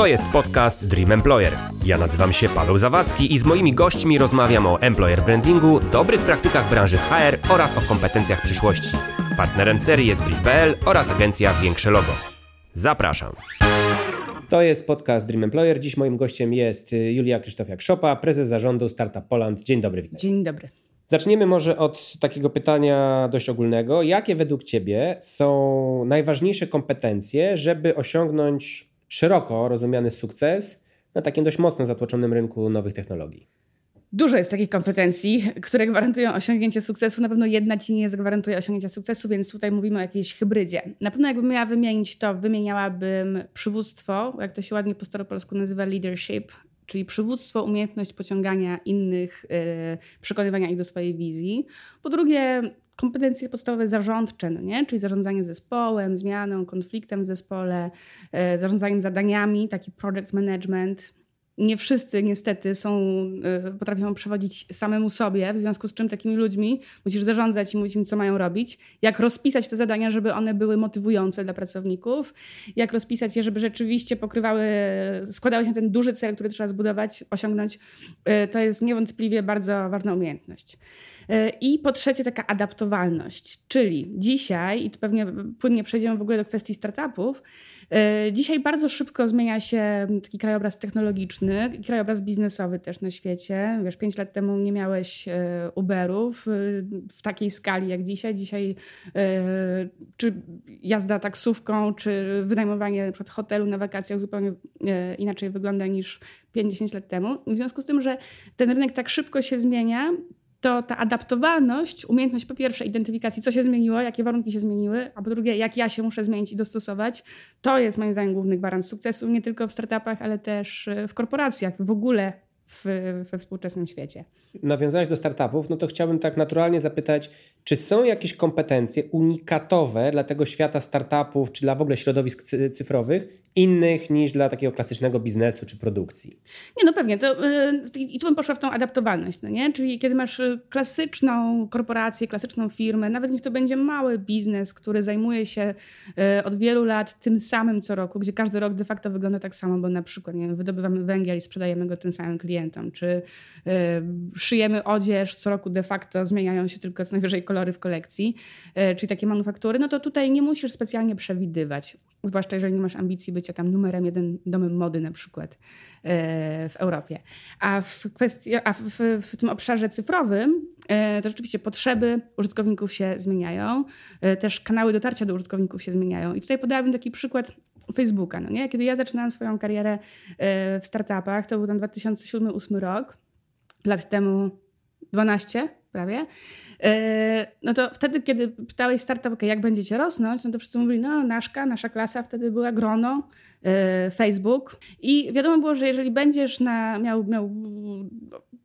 To jest podcast Dream Employer. Ja nazywam się Paweł Zawadzki i z moimi gośćmi rozmawiam o employer brandingu, dobrych praktykach branży HR oraz o kompetencjach przyszłości. Partnerem serii jest Brief.pl oraz agencja Większe Logo. Zapraszam. To jest podcast Dream Employer. Dziś moim gościem jest Julia Krzysztofiak-Szopa, prezes zarządu Startup Poland. Dzień dobry. Witaj. Dzień dobry. Zaczniemy może od takiego pytania dość ogólnego. Jakie według Ciebie są najważniejsze kompetencje, żeby osiągnąć szeroko rozumiany sukces na takim dość mocno zatłoczonym rynku nowych technologii? Dużo jest takich kompetencji, które gwarantują osiągnięcie sukcesu. Na pewno jedna ci nie zagwarantuje osiągnięcia sukcesu, więc tutaj mówimy o jakiejś hybrydzie. Na pewno jakbym miała wymienić to, wymieniałabym przywództwo, jak to się ładnie po staropolsku nazywa leadership, czyli przywództwo, umiejętność pociągania innych, yy, przekonywania ich do swojej wizji. Po drugie, kompetencje podstawowe zarządcze, no nie? czyli zarządzanie zespołem, zmianą, konfliktem w zespole, yy, zarządzaniem zadaniami, taki project management, nie wszyscy niestety są, y, potrafią przewodzić samemu sobie, w związku z czym takimi ludźmi musisz zarządzać i mówić im, co mają robić, jak rozpisać te zadania, żeby one były motywujące dla pracowników, jak rozpisać je, żeby rzeczywiście pokrywały, składały się na ten duży cel, który trzeba zbudować, osiągnąć. Y, to jest niewątpliwie bardzo ważna umiejętność. Y, I po trzecie, taka adaptowalność, czyli dzisiaj, i tu pewnie płynnie przejdziemy w ogóle do kwestii startupów, E, dzisiaj bardzo szybko zmienia się taki krajobraz technologiczny krajobraz biznesowy też na świecie. Wiesz, pięć lat temu nie miałeś e, Uberów e, w takiej skali jak dzisiaj. Dzisiaj czy jazda taksówką, czy wynajmowanie na przykład hotelu na wakacjach zupełnie inaczej wygląda niż 50 lat temu. W związku z tym, że ten rynek tak szybko się zmienia, to ta adaptowalność, umiejętność po pierwsze identyfikacji, co się zmieniło, jakie warunki się zmieniły, a po drugie, jak ja się muszę zmienić i dostosować, to jest moim zdaniem główny gwarant sukcesu, nie tylko w startupach, ale też w korporacjach, w ogóle w, we współczesnym świecie. Nawiązałeś do startupów, no to chciałbym tak naturalnie zapytać, czy są jakieś kompetencje unikatowe dla tego świata startupów, czy dla w ogóle środowisk cyfrowych, innych niż dla takiego klasycznego biznesu czy produkcji? Nie, no pewnie. To, yy, I tu bym poszła w tą adaptowalność, no nie? Czyli kiedy masz y, klasyczną korporację, klasyczną firmę, nawet niech to będzie mały biznes, który zajmuje się yy, od wielu lat tym samym co roku, gdzie każdy rok de facto wygląda tak samo, bo na przykład nie wiem, wydobywamy węgiel i sprzedajemy go tym samym klientom, czy yy, szyjemy odzież, co roku de facto zmieniają się tylko co najwyżej kolory w kolekcji, yy, czyli takie manufaktury, no to tutaj nie musisz specjalnie przewidywać. Zwłaszcza jeżeli nie masz ambicji bycia tam numerem jeden domem mody na przykład e, w Europie. A w, kwestii, a w, w tym obszarze cyfrowym e, to rzeczywiście potrzeby użytkowników się zmieniają, e, też kanały dotarcia do użytkowników się zmieniają. I tutaj podałabym taki przykład Facebooka. No nie? Kiedy ja zaczynałam swoją karierę w startupach, to był tam 2007-2008 rok, lat temu 12 prawie, e, no to wtedy, kiedy pytałeś startup, okay, jak będziecie rosnąć, no to wszyscy mówili, no naszka, nasza klasa wtedy była grono, e, Facebook i wiadomo było, że jeżeli będziesz na, miał, miał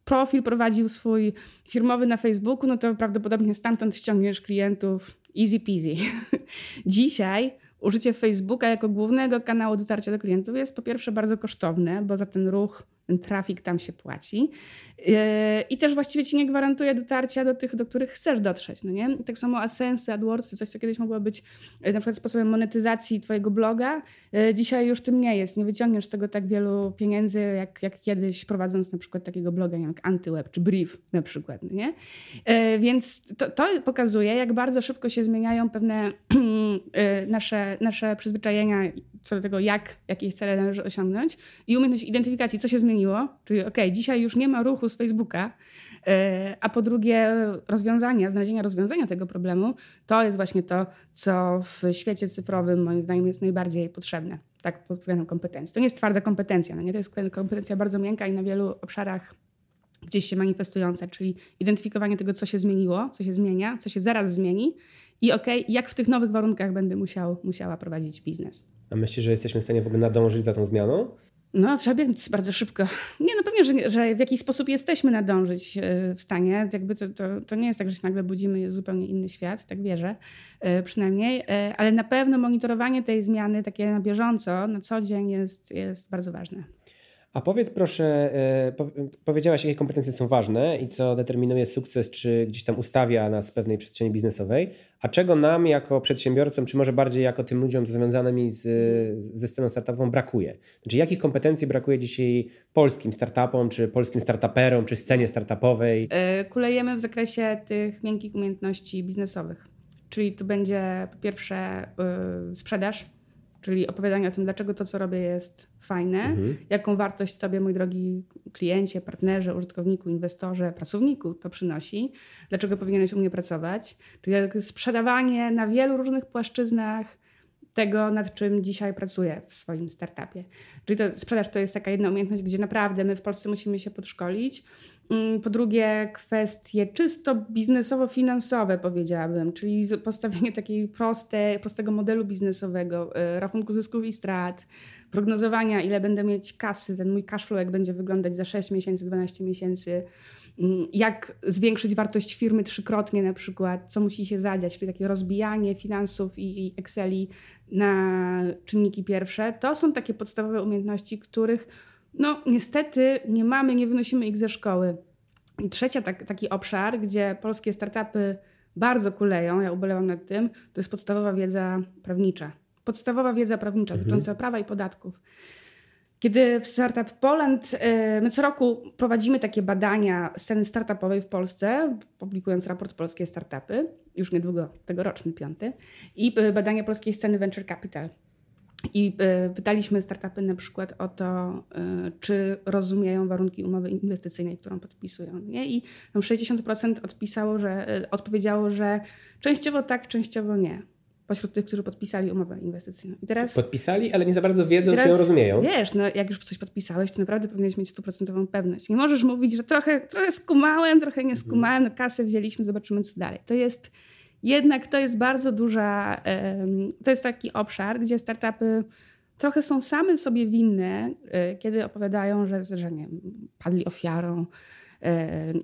profil, prowadził swój firmowy na Facebooku, no to prawdopodobnie stamtąd ściągniesz klientów easy peasy. Dzisiaj użycie Facebooka jako głównego kanału dotarcia do klientów jest po pierwsze bardzo kosztowne, bo za ten ruch ten trafik tam się płaci. Yy, I też właściwie ci nie gwarantuje dotarcia do tych, do których chcesz dotrzeć. No nie? tak samo AdSense, AdWordsy, coś co kiedyś mogło być yy, na przykład sposobem monetyzacji twojego bloga, yy, dzisiaj już tym nie jest. Nie wyciągniesz z tego tak wielu pieniędzy, jak, jak kiedyś prowadząc na przykład takiego bloga jak Antyweb czy Brief na przykład. No nie? Więc to, to pokazuje, jak bardzo szybko się zmieniają pewne nasze, nasze przyzwyczajenia co do tego, jak, jakieś cele należy osiągnąć i umiejętność identyfikacji, co się zmieniło, czyli ok, dzisiaj już nie ma ruchu z Facebooka, e, a po drugie rozwiązania, znalezienia rozwiązania tego problemu, to jest właśnie to, co w świecie cyfrowym moim zdaniem jest najbardziej potrzebne, tak pod względem kompetencji. To nie jest twarda kompetencja, no nie? to jest kompetencja bardzo miękka i na wielu obszarach gdzieś się manifestująca, czyli identyfikowanie tego, co się zmieniło, co się zmienia, co się zaraz zmieni i ok, jak w tych nowych warunkach będę musiał, musiała prowadzić biznes. A myślisz, że jesteśmy w stanie w ogóle nadążyć za tą zmianą? No, trzeba biec bardzo szybko. Nie, no pewnie, że, że w jakiś sposób jesteśmy nadążyć e, w stanie. Jakby to, to, to nie jest tak, że się nagle budzimy, jest zupełnie inny świat, tak wierzę e, przynajmniej. E, ale na pewno monitorowanie tej zmiany takie na bieżąco, na co dzień jest, jest bardzo ważne. A powiedz proszę, e, powiedziałaś, jakie kompetencje są ważne i co determinuje sukces, czy gdzieś tam ustawia nas w pewnej przestrzeni biznesowej, a czego nam jako przedsiębiorcom, czy może bardziej jako tym ludziom związanymi z, ze sceną startupową brakuje? Znaczy, jakich kompetencji brakuje dzisiaj polskim startupom, czy polskim startuperom, czy scenie startupowej? E, kulejemy w zakresie tych miękkich umiejętności biznesowych. Czyli tu będzie po pierwsze yy, sprzedaż, czyli opowiadanie o tym, dlaczego to, co robię, jest fajne, mhm. jaką wartość sobie, mój drogi kliencie, partnerze, użytkowniku, inwestorze, pracowniku to przynosi, dlaczego powinieneś u mnie pracować. Czyli sprzedawanie na wielu różnych płaszczyznach tego, nad czym dzisiaj pracuję w swoim startupie. Czyli to, sprzedaż to jest taka jedna umiejętność, gdzie naprawdę my w Polsce musimy się podszkolić. Mm, po drugie, kwestie czysto biznesowo-finansowe, powiedziałabym, czyli postawienie proste, prostego modelu biznesowego, e, rachunku zysków i strat, prognozowania, ile będę mieć kasy, ten mój cash flow, jak będzie wyglądać za 6 miesięcy, 12 miesięcy, jak zwiększyć wartość firmy trzykrotnie na przykład, co musi się zadziać, czyli takie rozbijanie finansów i, Exceli na czynniki pierwsze. To są takie podstawowe umiejętności, których no niestety nie mamy, nie wynosimy ich ze szkoły. I trzecia tak, taki obszar, gdzie polskie startupy bardzo kuleją, ja ubolewam nad tym, to jest podstawowa wiedza prawnicza. Podstawowa wiedza prawnicza mhm. dotycząca prawa i podatków. Kiedy w Startup Poland, y, my co roku prowadzimy takie badania sceny startupowej w Polsce, publikując raport Polskie Startupy, już niedługo tegoroczny piąty, i y, badania polskiej sceny Venture Capital. I e, pytaliśmy startupy na przykład o to, e, czy rozumieją warunki umowy inwestycyjnej, którą podpisują. Nie? I tam 60% odpisało, że, e, odpowiedziało, że częściowo tak, częściowo nie. Pośród tych, którzy podpisali umowę inwestycyjną. I teraz, podpisali, ale nie za bardzo wiedzą, teraz, czy ją rozumieją. Wiesz, no jak już coś podpisałeś, to naprawdę powinieneś mieć stuprocentową pewność. Nie możesz mówić, że trochę, trochę skumałem, trochę nie skumałem, no kasę wzięliśmy, zobaczymy co dalej. To jest jednak to jest bardzo duża, to jest taki obszar, gdzie startupy trochę są same sobie winne, e, kiedy opowiadają, że, że nie, padli ofiarą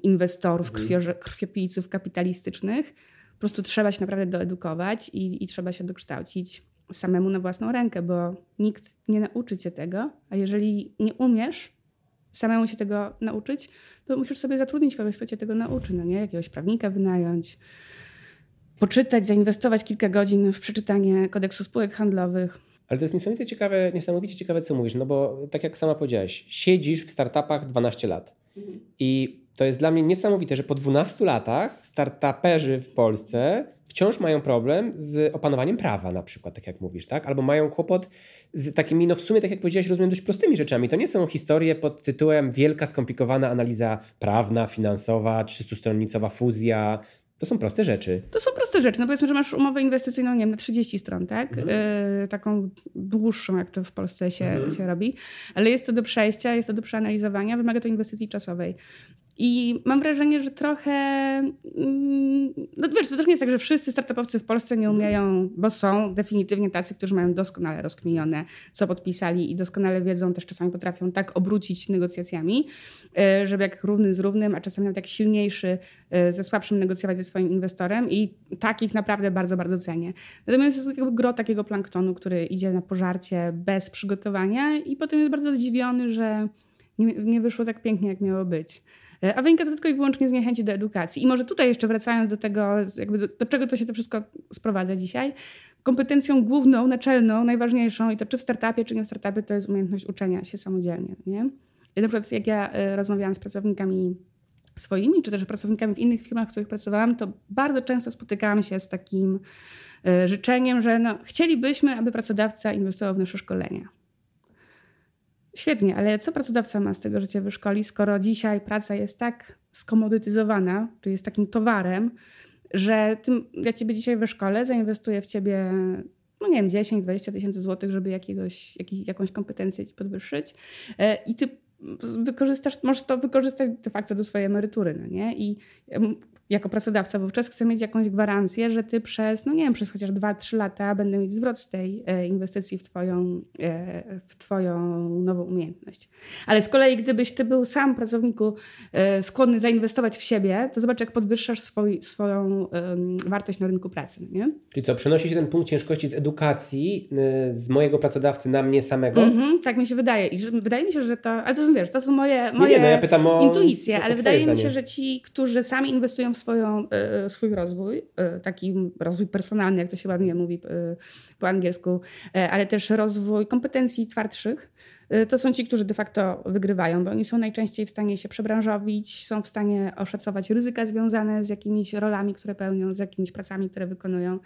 inwestorów, mhm. krwiopijców kapitalistycznych. Po prostu trzeba się naprawdę doedukować i, i trzeba się dokształcić samemu na własną rękę, bo nikt nie nauczy cię tego, a jeżeli nie umiesz samemu się tego nauczyć, to musisz sobie zatrudnić kogoś, kto cię tego nauczy, no nie? Jakiegoś prawnika wynająć, poczytać, zainwestować kilka godzin w przeczytanie kodeksu spółek handlowych. Ale to jest niesamowicie ciekawe, niesamowicie ciekawe, co mówisz, no bo tak jak sama powiedziałaś, siedzisz w startupach 12 lat. Mhm. I to jest dla mnie niesamowite, że po 12 latach startuperzy w Polsce wciąż mają problem z opanowaniem prawa na przykład, tak jak mówisz, tak? Albo mają kłopot z takimi, no w sumie, tak jak powiedziałeś, rozumiem, dość prostymi rzeczami. To nie są historie pod tytułem wielka, skomplikowana analiza prawna, finansowa, 300-stronnicowa fuzja, to są proste rzeczy. To są proste rzeczy. No powiedzmy, że masz umowę inwestycyjną, nie wiem, na 30 stron, tak? Mhm. Yy, taką dłuższą, jak to w Polsce się, mhm. się robi. Ale jest to do przejścia, jest to do przeanalizowania, wymaga to inwestycji czasowej. I mam wrażenie, że trochę. Mm, no wiesz, to też nie jest tak, że wszyscy startupowcy w Polsce nie umieją, bo są definitywnie tacy, którzy mają doskonale rozkminione, co podpisali i doskonale wiedzą, też czasami potrafią tak obrócić negocjacjami, e, żeby jak równy z równym, a czasami nawet jak silniejszy e, ze słabszym negocjować ze swoim inwestorem. I takich naprawdę bardzo, bardzo cenię. Natomiast jest jakby gro takiego planktonu, który idzie na pożarcie bez przygotowania i potem jest bardzo zdziwiony, że nie, nie wyszło tak pięknie, jak miało być. E, a wynika to tylko i wyłącznie z niechęci do edukacji. I może tutaj jeszcze wracając do tego, jakby do, do czego to się to wszystko sprowadza dzisiaj, kompetencją główną, naczelną, najważniejszą i to czy w startupie, czy nie w startupie, to jest umiejętność uczenia się samodzielnie. Nie? Na przykład jak ja e, rozmawiałam z pracownikami swoimi, czy też pracownikami w innych firmach, w których pracowałam, to bardzo często spotykałam się z takim e, życzeniem, że no, chcielibyśmy, aby pracodawca inwestował w nasze szkolenia. Świetnie, ale co pracodawca ma z tego, że cię wyszkoli, skoro dzisiaj praca jest tak skomodytyzowana, czy jest takim towarem, że tym, ja ciebie dzisiaj wyszkolę, zainwestuję w ciebie, no nie wiem, 10-20 tysięcy złotych, żeby jakiegoś, jakiś, jakąś kompetencję ci podwyższyć e, i ty wykorzystasz, możesz to wykorzystać de facto do swojej emerytury, no nie? I jako pracodawca wówczas chcę mieć jakąś gwarancję, że ty przez, no nie wiem, przez chociaż 2-3 lata będę mieć zwrot z tej e, inwestycji w twoją, e, w twoją nową umiejętność. Ale z kolei, gdybyś ty był sam pracowniku e, skłonny zainwestować w siebie, to zobacz, jak podwyższasz swój, swoją wartość na rynku pracy. Nie? Czyli co, przenosi się ten punkt ciężkości z edukacji z mojego pracodawcy na mnie samego? Mhm, tak mi się wydaje. I że, wydaje mi się, że to, ale to są, wiesz, to są moje, moje nie, nie, no ja pytam o, intuicje, ale wydaje zdanie. mi się, że ci, którzy sami inwestują w swoją, e, swój rozwój, e, taki rozwój personalny, jak to się ładnie mówi e, po angielsku, ale też rozwój kompetencji twardszych, to są ci, którzy de facto wygrywają, bo oni są najczęściej w stanie się przebranżowić, są w stanie oszacować ryzyka związane z jakimiś rolami, które pełnią, z jakimiś pracami, które wykonują.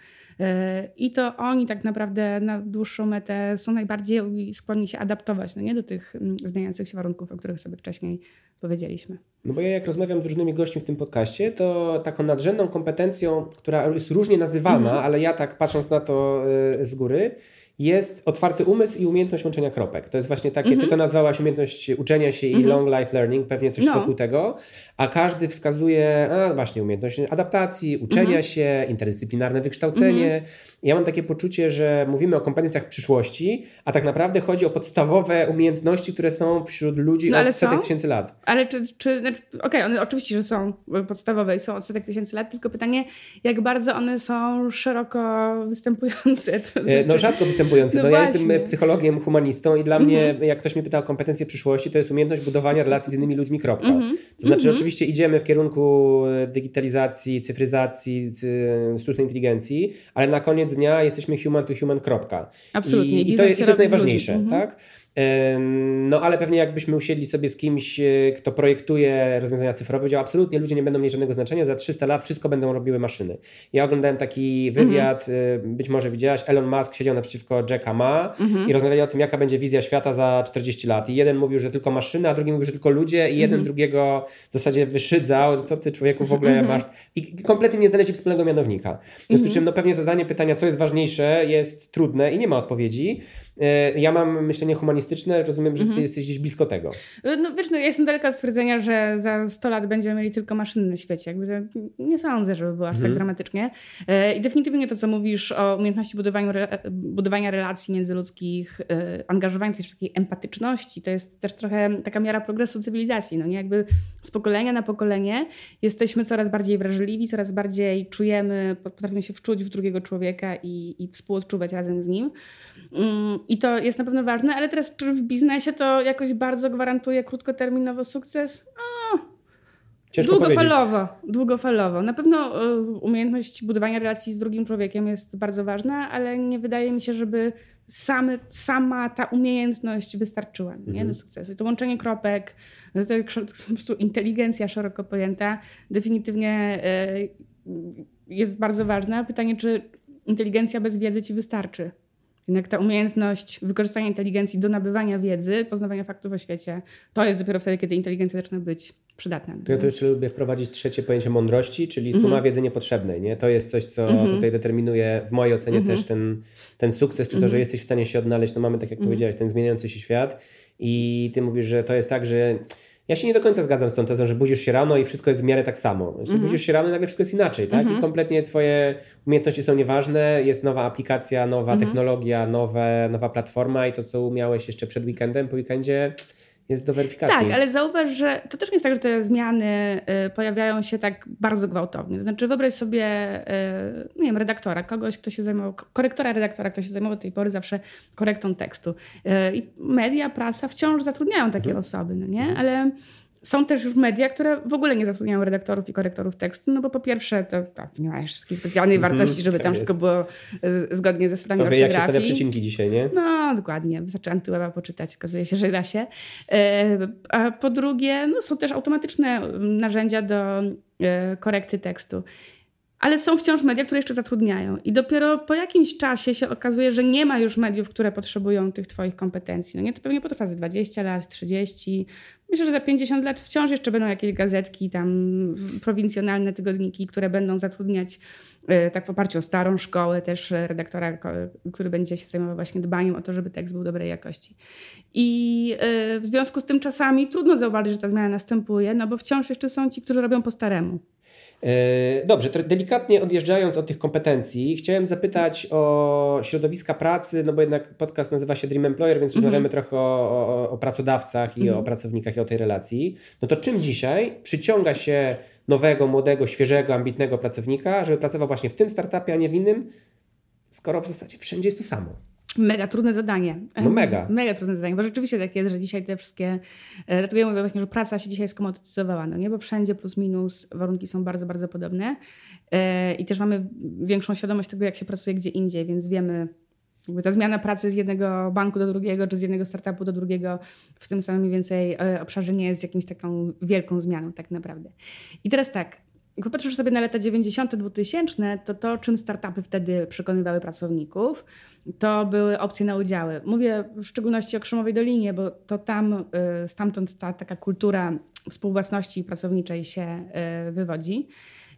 I to oni tak naprawdę na dłuższą metę są najbardziej skłonni się adaptować no nie, do tych mm, zmieniających się warunków, o których sobie wcześniej powiedzieliśmy. No bo ja jak rozmawiam z różnymi gośćmi w tym podcaście, to taką nadrzędną kompetencją, która jest różnie nazywana, mm -hmm. ale ja tak patrząc na to y, z góry, jest otwarty umysł i umiejętność łączenia kropek. To jest właśnie takie, mm -hmm. ty to nazwałaś umiejętność uczenia się mm -hmm. i mhm. long life learning, pewnie coś no. wokół tego, a każdy wskazuje, a właśnie umiejętność adaptacji, uczenia mm -hmm. się, interdyscyplinarne wykształcenie. Ja mam takie poczucie, że mówimy o kompetencjach przyszłości, a tak naprawdę chodzi o podstawowe umiejętności, które są wśród ludzi no, od setek są? tysięcy lat. Ale czy, czy znaczy, okej, okay, one oczywiście, że są podstawowe i są od setek tysięcy lat, tylko pytanie, jak bardzo one są szeroko występujące. To znaczy... No rzadko występujące występujący. No, no ja jestem psychologiem, humanistą i dla mnie, mhm. jak ktoś mnie pyta o kompetencje przyszłości, to jest umiejętność budowania relacji z innymi ludźmi, kropka. Mhm. To znaczy, mhm. oczywiście idziemy w kierunku e, digitalizacji, cyfryzacji, sztucznej inteligencji, ale na koniec dnia jesteśmy human to human, kropka. Absolutnie. I, i to, jest, i to jest najważniejsze, tak? No ale pewnie jakbyśmy usiedli sobie z kimś, e, kto projektuje rozwiązania cyfrowe, powiedział absolutnie ludzie nie będą mieli żadnego znaczenia, za 300 lat wszystko będą robiły maszyny. Ja oglądałem taki wywiad, mhm. być może widziałaś, Elon Musk siedział naprzeciwko Jacka Ma mhm. i rozmawiali o tym, jaka będzie wizja świata za 40 lat. I jeden mówił, że tylko maszyny, a drugi mówił, że tylko ludzie i jeden mhm. drugiego w zasadzie wyszydzał, co ty człowieku w ogóle mhm. masz. I kompletnie nie znaleźli wspólnego mianownika. W związku z czym no pewnie zadanie pytania, co jest ważniejsze, jest trudne i nie ma odpowiedzi. E, ja mam myślenie humanistyczne, rozumiem, że ty mhm. jesteś gdzieś blisko tego. No wiesz, no, ja jestem daleka od stwierdzenia, że za 100 lat będziemy mieli tylko maszyny na świecie. Jakby nie sądzę, żeby było aż tak mhm. tak dramatycznie. E, I definitywnie to, co mówisz o umiejętności budowania, budowania relacji międzyludzkich, e, angażowania tej takiej empatyczności, to jest też trochę taka miara progresu cywilizacji. No nie? Jakby z pokolenia na pokolenie jesteśmy coraz bardziej wrażliwi, coraz bardziej czujemy, potrafimy się wczuć w drugiego człowieka i, i współodczuwać razem z nim. I to jest na pewno ważne, ale teraz czy w biznesie to jakoś bardzo gwarantuje krótkoterminowo sukces? O, Ciężko długofalowo, powiedzieć. długofalowo. Na pewno e, umiejętność budowania relacji z drugim człowiekiem jest bardzo ważna, ale nie wydaje mi się, żeby same, sama ta umiejętność wystarczyła nie, mhm. do sukcesu. I to łączenie kropek, to, to po prostu inteligencja szeroko pojęta definitywnie e, jest bardzo ważna. Pytanie, czy inteligencja bez wiedzy ci wystarczy? Jednak ta umiejętność wykorzystania inteligencji do nabywania wiedzy, poznawania faktów o świecie, to jest dopiero wtedy, kiedy inteligencja zaczyna być przydatna. To ja to jeszcze lubię wprowadzić trzecie pojęcie mądrości, czyli suma mm -hmm. wiedzy niepotrzebnej. Nie? To jest coś, co mm -hmm. tutaj determinuje w mojej ocenie mm -hmm. też ten, ten sukces, czy to, że mhm. jesteś w stanie się odnaleźć. No mamy, tak jak mhm. powiedziałeś, ten zmieniający się świat i ty mówisz, że to jest tak, że ja się nie do końca zgadzam z tą tezą, że budzisz się rano i wszystko jest w miarę tak samo. Znaczy, mm -hmm. Budzisz się rano i nagle wszystko jest inaczej, tak? Mm -hmm. I mhm. kompletnie twoje umiejętności są nieważne, jest nowa aplikacja, nowa mm -hmm. technologia, nowe, nowa platforma i to, co umiałeś jeszcze przed weekendem, po weekendzie jest do weryfikacji. Tak, ale zauważ, że to też nie jest tak, że te zmiany y, pojawiają się tak bardzo gwałtownie. To znaczy wyobraź sobie, y, nie wiem, redaktora, kogoś, kto się zajmował, korektora redaktora, kto się zajmował do tej pory zawsze korektą tekstu. Y, I media, prasa wciąż zatrudniają takie mhm. osoby, no nie? Mhm. Ale są też już media, które w ogóle nie zatrudniają redaktorów i korektorów tekstu, no bo po pierwsze to, to nie ma jeszcze takiej specjalnej mhm, wartości, żeby tak tam jest. wszystko było zgodnie ze zasadami to wie, ortografii. jak się stawia przecinki dzisiaj, nie? No, dokładnie. Wystarczy antyweba poczytać, okazuje się, że da się. E, a po drugie, no, są też automatyczne narzędzia do e, korekty tekstu ale są wciąż media, które jeszcze zatrudniają. I dopiero po jakimś czasie się okazuje, że nie ma już mediów, które potrzebują tych Twoich kompetencji. No nie, to pewnie potrwa za 20 lat, 30. Myślę, że za 50 lat wciąż jeszcze będą jakieś gazetki, tam prowincjonalne tygodniki, które będą zatrudniać e, tak w oparciu o starą szkołę też redaktora, który będzie się zajmował właśnie dbaniem o to, żeby tekst był dobrej jakości. I e, w związku z tym czasami trudno zauważyć, że ta zmiana następuje, no bo wciąż jeszcze są ci, którzy robią po staremu. E, dobrze, delikatnie odjeżdżając od tych kompetencji, chciałem zapytać o środowiska pracy, no bo jednak podcast nazywa się Dream Employer, więc rozmawiamy mm -hmm. trochę o, o, o, pracodawcach i o pracownikach i o tej relacji. No to czym dzisiaj przyciąga się nowego, młodego, świeżego, ambitnego pracownika, żeby pracował właśnie w tym startupie, a nie w innym, skoro w zasadzie wszędzie jest to samo? Mega trudne zadanie. No mega. Mega trudne zadanie, bo rzeczywiście tak jest, że dzisiaj te wszystkie, dlatego ja mówię właśnie, że praca się dzisiaj skomodytyzowała, no nie, bo wszędzie plus minus warunki są bardzo, bardzo podobne e, i też mamy większą świadomość tego, jak się pracuje gdzie indziej, więc wiemy, jakby ta zmiana pracy z jednego banku do drugiego, czy z jednego startupu do drugiego w tym samym mniej więcej e, obszarze nie jest jakimś taką wielką zmianą tak naprawdę. I teraz tak, jak popatrzysz sobie na lata 90., 2000, to to, czym startupy wtedy przekonywały pracowników, to były opcje na udziały. Mówię w szczególności o Krzemowej Dolinie, bo to tam, y, stamtąd ta taka kultura współwłasności pracowniczej się y, wywodzi.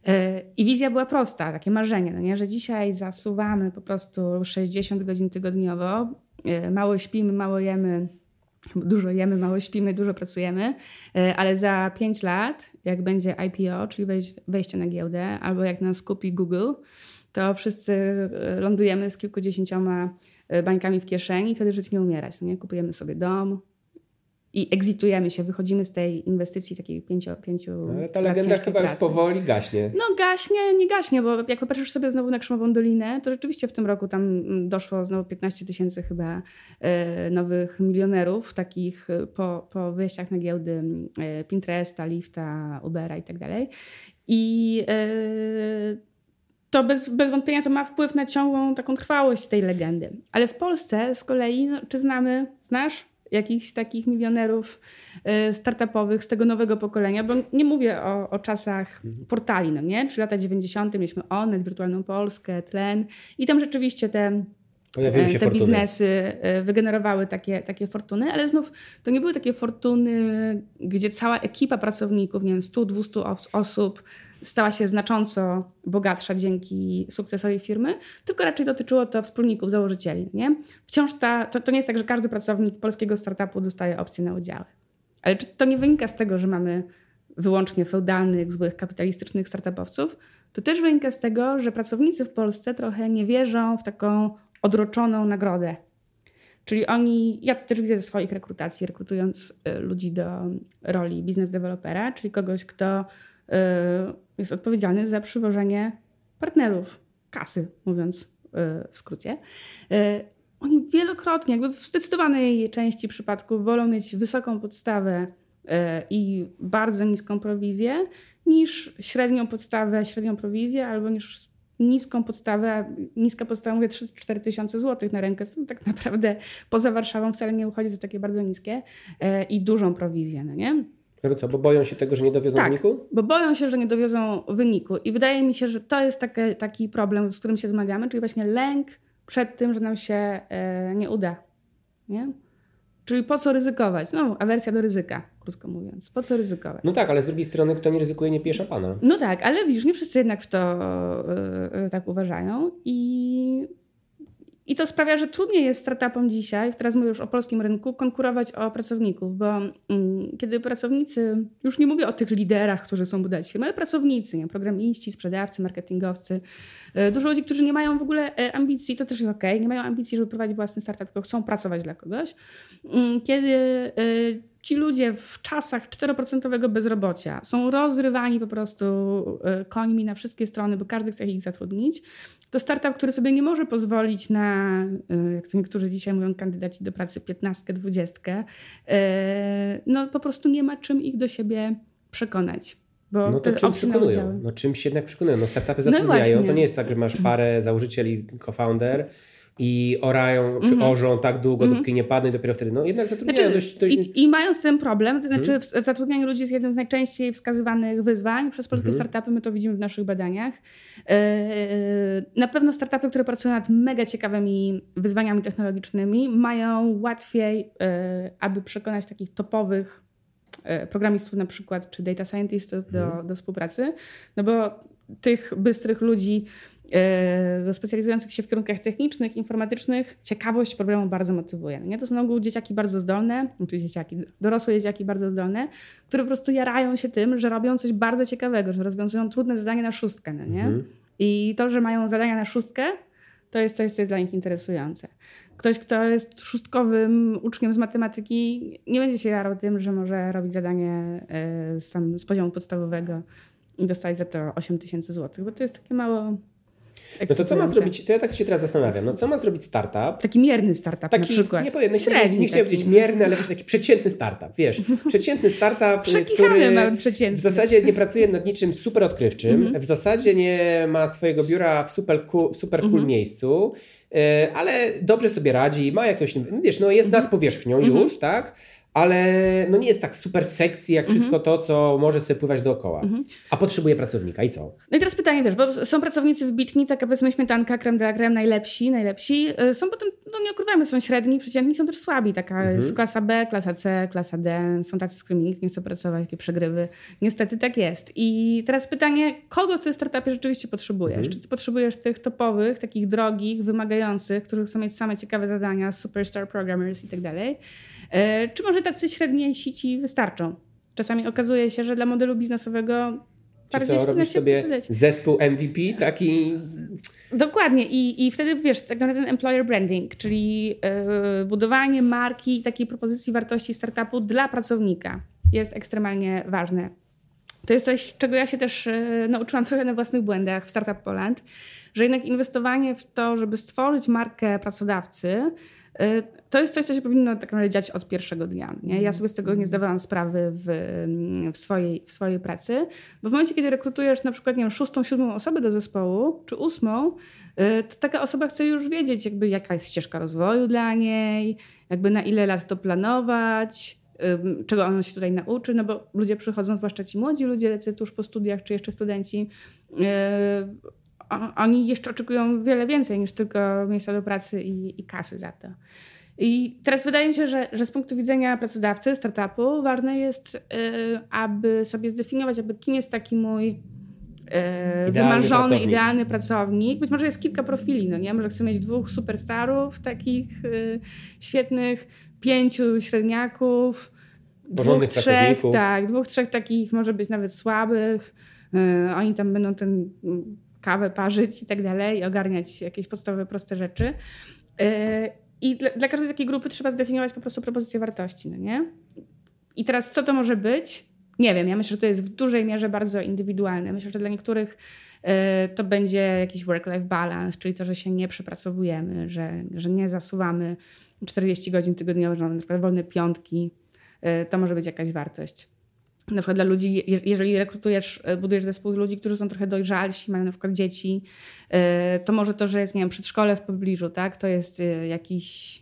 Y, I wizja była prosta, takie marzenie, no nie? że dzisiaj zasuwamy po prostu 60 godzin tygodniowo, mało śpimy, mało jemy, Dużo jemy, mało śpimy, dużo pracujemy, e, ale za 5 lat, jak będzie IPO, czyli wejście na giełdę, albo jak nas kupi Google, to wszyscy e, lądujemy z kilkudziesięcioma e, bańkami w kieszeni i wtedy żyć nie umierać. No nie? Kupujemy sobie dom, i egzitujemy się, wychodzimy z tej inwestycji takiej pięciu, pięciu no, ta legenda chyba pracy. już powoli gaśnie. No gaśnie, nie gaśnie, bo jak popatrzysz sobie znowu na Krzemową Dolinę, to rzeczywiście w tym roku tam doszło znowu 15 tysięcy chyba e, nowych milionerów, takich e, po, po wyjściach na giełdy e, Pinteresta, Lifta, Ubera i tak dalej. I to bez, bez wątpienia to ma wpływ na ciągłą taką trwałość tej legendy. Ale w Polsce z kolei, no, czy znamy, znasz jakichś takich milionerów y, startupowych z tego nowego pokolenia, bo nie mówię o, o czasach mhm. portali, no nie? Czy lata 90. mieliśmy Onet, Wirtualną Polskę, Tlen i tam rzeczywiście te e, te biznesy e, wygenerowały takie, takie fortuny, ale znów to nie były takie fortuny, gdzie cała ekipa pracowników, nie wiem, 100-200 osób stała się znacząco bogatsza dzięki sukcesowi firmy, tylko raczej dotyczyło to wspólników, założycieli. Nie? Wciąż ta, to, to nie jest tak, że każdy pracownik polskiego startupu dostaje opcję na udziały. Ale czy to nie wynika z tego, że mamy wyłącznie feudalnych, złych, kapitalistycznych startupowców? To też wynika z tego, że pracownicy w Polsce trochę nie wierzą w taką odroczoną nagrodę. Czyli oni, ja też widzę ze swoich rekrutacji, rekrutując y, ludzi do roli biznes dewelopera, czyli kogoś, kto jest odpowiedzialny za przywożenie partnerów, kasy, mówiąc y, w skrócie. Y, oni wielokrotnie, jakby w zdecydowanej części przypadków, wolą mieć wysoką podstawę y, i bardzo niską prowizję, niż średnią podstawę, średnią prowizję, albo niż niską podstawę, niska podstawa, mówię 3-4 tysiące złotych na rękę, to tak naprawdę poza Warszawą wcale nie uchodzi za takie bardzo niskie i dużą prowizję, no nie? Żeby co, bo boją się tego, że nie dowiozą tak, wyniku? bo boją się, że nie dowiozą wyniku. I wydaje mi się, że to jest taki, taki problem, z którym się zmagamy, czyli właśnie lęk przed tym, że nam się e, nie uda. Nie? Czyli po co ryzykować? No, awersja do ryzyka, krótko mówiąc. Po co ryzykować? No tak, ale z drugiej strony kto nie ryzykuje, nie pije szampana. No tak, ale widzisz, nie wszyscy jednak w to e, tak uważają i i to sprawia, że trudniej jest startupom dzisiaj, teraz mówię już o polskim rynku, konkurować o pracowników, bo mm, kiedy pracownicy, już nie mówię o tych liderach, którzy są budować firmy, ale pracownicy, nie, programiści, sprzedawcy, marketingowcy, y, dużo ludzi, którzy nie mają w ogóle e, ambicji, to też jest ok, nie mają ambicji, żeby prowadzić własny startup, tylko chcą pracować dla kogoś. Mm, kiedy y, ci ludzie w czasach 4% bezrobocia są rozrywani po prostu y, końmi na wszystkie strony, bo każdy chce ich zatrudnić, to startup, który sobie nie może pozwolić na, y, jak to niektórzy dzisiaj mówią, kandydaci do pracy 15, 20, y, no po prostu nie ma czym ich do siebie przekonać. Bo no to czym przekonują? No czymś jednak przekonują. No startupy no zatrudniają. No to nie jest tak, że masz parę założycieli, co-founder i orają, czy mm -hmm. orzą tak długo, mm -hmm. dopóki nie padną i dopiero wtedy, no jednak zatrudniają znaczy, dość, dość... I, I mają z tym problem, to znaczy mm -hmm. zatrudnianie ludzi jest jednym z najczęściej wskazywanych wyzwań przez polskie mhm. startupy, my to widzimy w naszych badaniach. E, na pewno startupy, które pracują nad mega ciekawymi wyzwaniami technologicznymi mają łatwiej, e, aby przekonać takich topowych e, programistów na przykład, czy data scientistów do, mhm. do współpracy, no bo tych bystrych ludzi specjalizujących się w kierunkach technicznych, informatycznych, ciekawość problemu bardzo motywuje. Nie? To są na ogół dzieciaki bardzo zdolne, znaczy dzieciaki, dorosłe dzieciaki bardzo zdolne, które po prostu jarają się tym, że robią coś bardzo ciekawego, że rozwiązują trudne zadanie na szóstkę. No nie? Mhm. I to, że mają zadania na szóstkę, to jest coś, co jest dla nich interesujące. Ktoś, kto jest szóstkowym uczniem z matematyki, nie będzie się jarał tym, że może robić zadanie e, z, tam, z poziomu podstawowego i dostać za to 8 tysięcy złotych, bo to jest takie mało no to co ma zrobić, to ja tak się teraz zastanawiam, no co ma zrobić startup? Taki mierny startup taki, na przykład. Nie, powiem, Średni, nie chciałem powiedzieć mierny, ale wiesz, taki przeciętny startup, wiesz. Przeciętny startup, który w zasadzie nie pracuje nad niczym super odkrywczym, mhm. w zasadzie nie ma swojego biura w super cool, super cool mhm. miejscu, e, ale dobrze sobie radzi, ma jakąś, no wiesz, no jest mhm. nad powierzchnią już, tak? Ale no nie jest tak super sexy jak mhm. wszystko to, co może sobie pływać dookoła. Mhm. A potrzebuje pracownika i co? No i teraz pytanie wiesz, bo są pracownicy wybitni, tak powiedzmy śmietanka, creme de la creme, najlepsi, najlepsi. Y, są potem, no nie ukrywajmy, są średni, przeciętni, są też słabi. Taka mhm. jest klasa B, klasa C, klasa D. Są tacy, z którymi nikt nie chce pracować, jakie przegrywy. Niestety tak jest. I teraz pytanie, kogo ty w startupie rzeczywiście potrzebujesz? Mhm. Czy ty potrzebujesz tych topowych, takich drogich, wymagających, których chcą mieć same ciekawe zadania, superstar programmers i tak dalej? E, czy może tacy średniejsi ci wystarczą? Czasami okazuje się, że dla modelu biznesowego czy co, robisz sobie zespół MVP taki... Dokładnie I, i wtedy wiesz, tak naprawdę ten employer branding, czyli yy, budowanie marki i takiej propozycji wartości startupu dla pracownika jest ekstremalnie ważne. To jest coś, czego ja się też yy, nauczyłam trochę na własnych błędach w Startup Poland, że jednak inwestowanie w to, żeby stworzyć markę pracodawcy, to jest coś, co się powinno tak naprawdę dziać od pierwszego dnia. Nie? Ja sobie z tego nie zdawałam sprawy w, w, swojej, w swojej pracy, bo w momencie, kiedy rekrutujesz na przykład nie wiem, szóstą, siódmą osobę do zespołu, czy ósmą, y, to taka osoba chce już wiedzieć, jakby jaka jest ścieżka rozwoju dla niej, jakby na ile lat to planować, czego on się tutaj nauczy, no bo ludzie przychodzą, zwłaszcza ci młodzi ludzie, tuż po studiach, czy jeszcze studenci, y, oni jeszcze oczekują wiele więcej niż tylko miejsca do pracy i, i kasy za to. I teraz wydaje mi się, że, że z punktu widzenia pracodawcy, startupu, ważne jest, y, aby sobie zdefiniować, aby kim jest taki mój y, wymarzony, pracownik. idealny pracownik. Być może jest kilka profili, no nie? Może chcę mieć dwóch superstarów, takich y, świetnych, pięciu średniaków, dwóch, trzech, tak, dwóch, trzech takich może być nawet słabych. Oni tam będą ten kawę parzyć i tak dalej, ogarniać jakieś podstawowe, proste rzeczy. Y, I dla, dla, każdej takiej grupy trzeba zdefiniować po prostu propozycję wartości, no nie? I teraz co to może być? Nie wiem, ja myślę, że to jest w dużej mierze bardzo indywidualne. Myślę, że dla niektórych y, to będzie jakiś work-life balance, czyli to, że się nie przepracowujemy, że, że nie zasuwamy 40 godzin tygodniowo, że mamy na przykład wolne piątki. Y, to może być jakaś wartość na przykład dla ludzi, jeżeli rekrutujesz, e, budujesz zespół ludzi, którzy są trochę dojrzalsi, mają na przykład dzieci, e, to może to, że jest, nie wiem, przedszkole w pobliżu, tak, to jest e, jakiś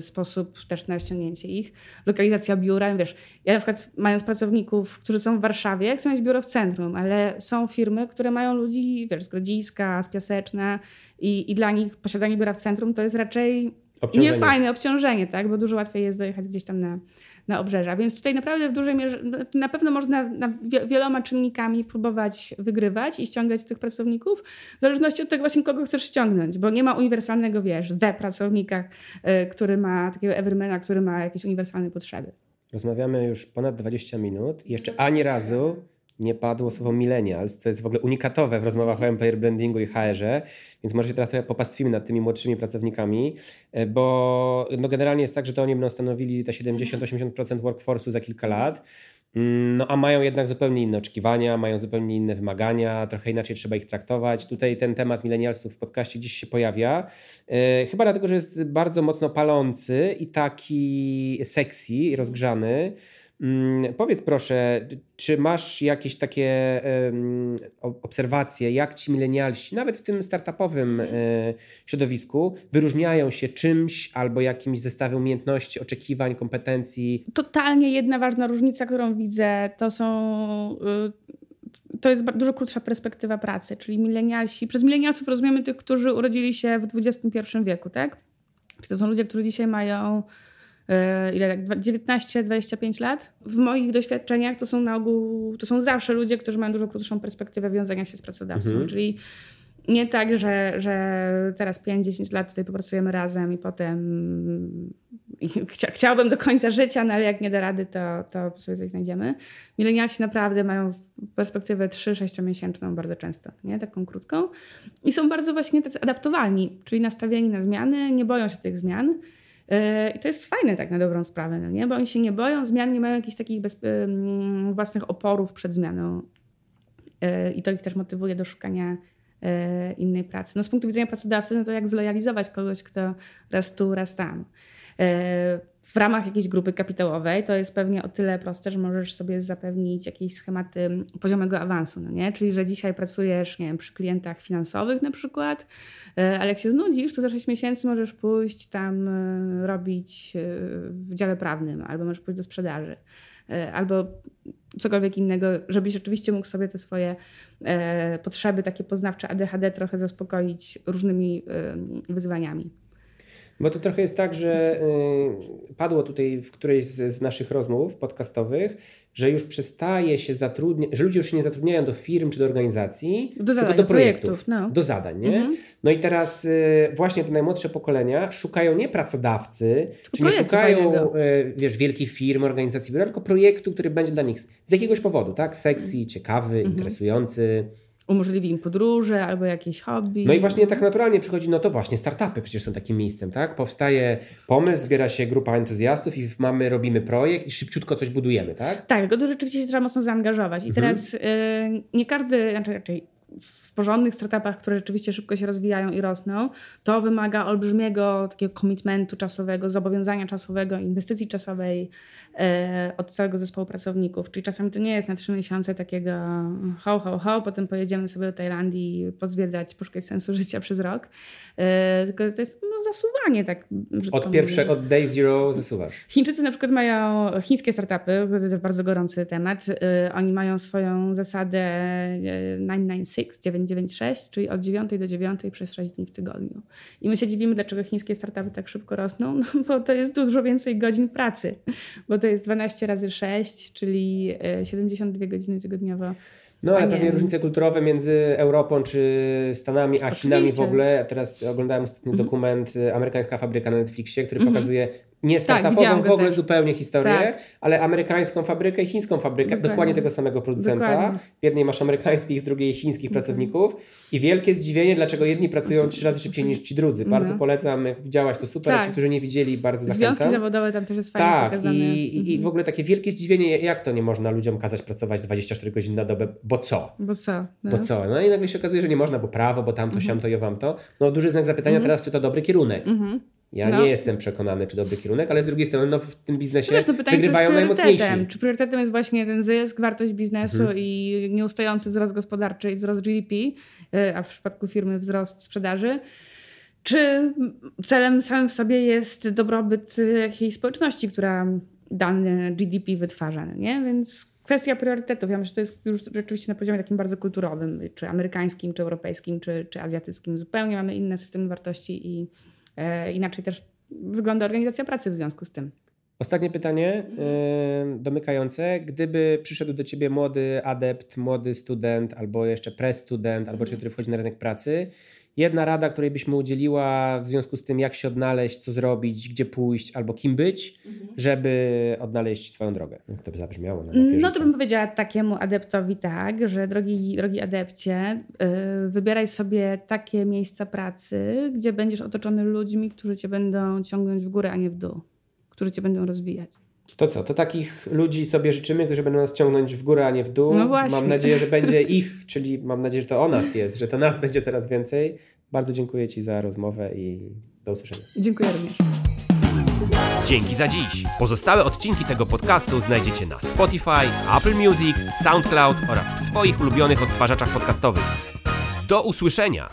sposób też na ściągnięcie ich. Lokalizacja biura, wiesz, ja na przykład mając pracowników, którzy są w Warszawie, chcę mieć biuro w centrum, ale są firmy, które mają ludzi, wiesz, z Grodziska, z Piaseczna i, i dla nich posiadanie biura w centrum to jest raczej obciążenie. niefajne obciążenie, tak, bo dużo łatwiej jest dojechać gdzieś tam na na obrzeża. Więc tutaj naprawdę w dużej mierze, na pewno można na wieloma czynnikami próbować wygrywać i ściągać tych pracowników, w zależności od tego właśnie kogo chcesz ściągnąć, bo nie ma uniwersalnego, wiesz, we pracownikach, y, który ma takiego evermana, który ma jakieś uniwersalne potrzeby. Rozmawiamy już ponad 20 minut i jeszcze ani razu nie padło słowo millennials, co jest w ogóle unikatowe w rozmowach o employer brandingu i HR-ze, więc może się teraz trochę popastwimy nad tymi młodszymi pracownikami, e, bo no generalnie jest tak, że to oni będą stanowili te 70-80% workforce'u za kilka lat, mm, no a mają jednak zupełnie inne oczekiwania, mają zupełnie inne wymagania, trochę inaczej trzeba ich traktować. Tutaj ten temat milenialsów w podcaście dziś się pojawia. E, chyba dlatego, że jest bardzo mocno palący i taki sexy i rozgrzany. Mm, powiedz proszę, czy masz jakieś takie obserwacje, jak ci milenialsi, nawet w tym startupowym e, środowisku, wyróżniają się czymś albo jakimś zestawem umiejętności, oczekiwań, kompetencji? Totalnie jedna ważna różnica, którą widzę, to są. Y, to jest dużo krótsza perspektywa pracy, czyli milenialsi. Przez milenialsów rozumiemy tych, którzy urodzili się w XXI wieku, tak? To są ludzie, którzy dzisiaj mają ile tak, 19-25 lat. W moich doświadczeniach to są na ogół, to są zawsze ludzie, którzy mają dużo krótszą perspektywę wiązania się z pracodawcą, mhm. czyli nie tak, że, że teraz 5-10 lat tutaj popracujemy razem i potem chcia, chciałbym do końca życia, no ale jak nie da rady, to, to sobie coś znajdziemy. Milenialsi naprawdę mają perspektywę 3-6 miesięczną bardzo często, nie? taką krótką. I są bardzo właśnie tacy adaptowalni, czyli nastawieni na zmiany, nie boją się tych zmian. Yy, I to jest fajne tak na dobrą sprawę, no nie? bo oni się nie boją zmian, nie mają jakichś takich bez, własnych oporów przed zmianą. Yy, I to ich też motywuje do szukania yy, innej pracy. No z punktu widzenia pracodawcy, no to jak zlojalizować kogoś, kto raz tu, raz tam w ramach jakiejś grupy kapitałowej to jest pewnie o tyle proste, że możesz sobie zapewnić jakieś schematy poziomego awansu, no nie? Czyli, że dzisiaj pracujesz, nie wiem, przy klientach finansowych na przykład, e, ale jak się znudzisz, to za 6 miesięcy możesz pójść tam e, robić e, w dziale prawnym, albo możesz pójść do sprzedaży, albo cokolwiek innego, żebyś rzeczywiście mógł sobie te swoje potrzeby takie poznawcze ADHD trochę zaspokoić różnymi wyzwaniami. Bo to trochę jest tak, że y, padło tutaj w którejś z, naszych rozmów podcastowych, że już przestaje się zatrudniać, że ludzie już się nie zatrudniają do firm czy do organizacji, do zadań, tylko do projektów, projektów no. do zadań. Nie? Mhm. No i teraz y, właśnie te najmłodsze pokolenia szukają nie pracodawcy, czy nie szukają y, wiesz, wielkich firm, organizacji, tylko projektu, który będzie dla nich z jakiegoś powodu, tak? Sexy, ciekawy, mhm. interesujący umożliwi im podróże albo jakieś hobby. No i właśnie tak naturalnie przychodzi, no to właśnie startupy przecież są takim miejscem, tak? Powstaje pomysł, zbiera się grupa entuzjastów i mamy, robimy projekt i szybciutko coś budujemy, tak? Tak, tylko to rzeczywiście się trzeba mocno zaangażować. I mhm. teraz y, nie każdy, znaczy raczej w porządnych startupach, które rzeczywiście szybko się rozwijają i rosną, to wymaga olbrzymiego takiego komitmentu czasowego, zobowiązania czasowego, inwestycji czasowej e, od całego zespołu pracowników. Czyli czasami to nie jest na trzy miesiące takiego ho, ho, ho, potem pojedziemy sobie do Tajlandii pozwiedzać, poszukać sensu życia przez rok. E, tylko to jest no, zasuwanie tak. Od pierwszego, od day zero zasuwasz. Chińczycy na przykład mają chińskie startupy, to jest bardzo gorący temat. E, oni mają swoją zasadę 996, 996, czyli od 9 do 9 przez 6 dni w tygodniu. I my się dziwimy, dlaczego chińskie startupy tak szybko rosną, no, bo to jest dużo więcej godzin pracy, bo to jest 12 razy 6, czyli 72 e, godziny tygodniowo. No, ale pewnie różnice kulturowe między Europą czy Stanami, a Oczywiście. Chinami w ogóle. Teraz oglądałem ostatni mm -hmm. dokument e, Amerykańska Fabryka na Netflixie, który mm -hmm. pokazuje nie startupową tak, w ogóle też. zupełnie historię, tak. ale amerykańską fabrykę i chińską fabrykę, dokładnie, dokładnie tego samego producenta. Dokładnie. W jednej masz amerykańskich, w drugiej chińskich mhm. pracowników i wielkie zdziwienie, dlaczego jedni pracują trzy razy szybciej niż ci drudzy. Mhm. Bardzo polecam, jak widziałaś to super, tak. ci, którzy nie widzieli, bardzo zachęcam. Związki zawodowe tam też jest fajnie tak, pokazane. I, mhm. i w ogóle takie wielkie zdziwienie, jak to nie można ludziom kazać pracować 24 godziny na dobę, bo co? Bo co? No. Bo co? No i nagle się okazuje, że nie można, bo prawo, bo tamto, mhm. siamto i owamto. No duży znak zapytania teraz, czy to dobry kierunek. Mhm. Ja no. nie jestem przekonany, czy dobry kierunek, ale z drugiej strony no, w tym biznesie no wiesz, to pytanie, wygrywają najmocniejsi. Czy priorytetem jest właśnie ten zysk, wartość biznesu mhm. i nieustający wzrost gospodarczy i wzrost GDP, y, a w przypadku firmy wzrost sprzedaży? Czy celem samym w sobie jest dobrobyt jakiejś społeczności, która dany GDP wytwarza? Nie? Więc kwestia priorytetów. Ja myślę, że to jest już rzeczywiście na poziomie takim bardzo kulturowym, czy amerykańskim, czy europejskim, czy, czy azjatyckim. Zupełnie mamy inne systemy wartości i E, inaczej też wygląda organizacja pracy w związku z tym. Ostatnie pytanie yy, domykające. Gdyby przyszedł do ciebie młody adept, młody student, albo jeszcze pre-student, albo czy który wchodzi na rynek pracy jedna rada, której byśmy udzieliła w związku z tym, jak się odnaleźć, co zrobić, gdzie pójść albo kim być, mhm. żeby odnaleźć swoją drogę. Jak to by zabrzmiało? Na no to bym powiedziała takiemu adeptowi tak, że drogi, drogi adepcie, yy, wybieraj sobie takie miejsca pracy, gdzie będziesz otoczony ludźmi, którzy cię będą ciągnąć w górę, a nie w dół, którzy cię będą rozwijać. To co? To takich ludzi sobie życzymy, którzy będą nas ciągnąć w górę, a nie w dół. No właśnie. Mam nadzieję, że będzie ich, czyli mam nadzieję, że to o nas jest, że to nas będzie coraz więcej. Bardzo dziękuję Ci za rozmowę i do usłyszenia. Dziękuję również. Dzięki za dziś. Pozostałe odcinki tego podcastu znajdziecie na Spotify, Apple Music, SoundCloud oraz w swoich ulubionych odtwarzaczach podcastowych. Do usłyszenia!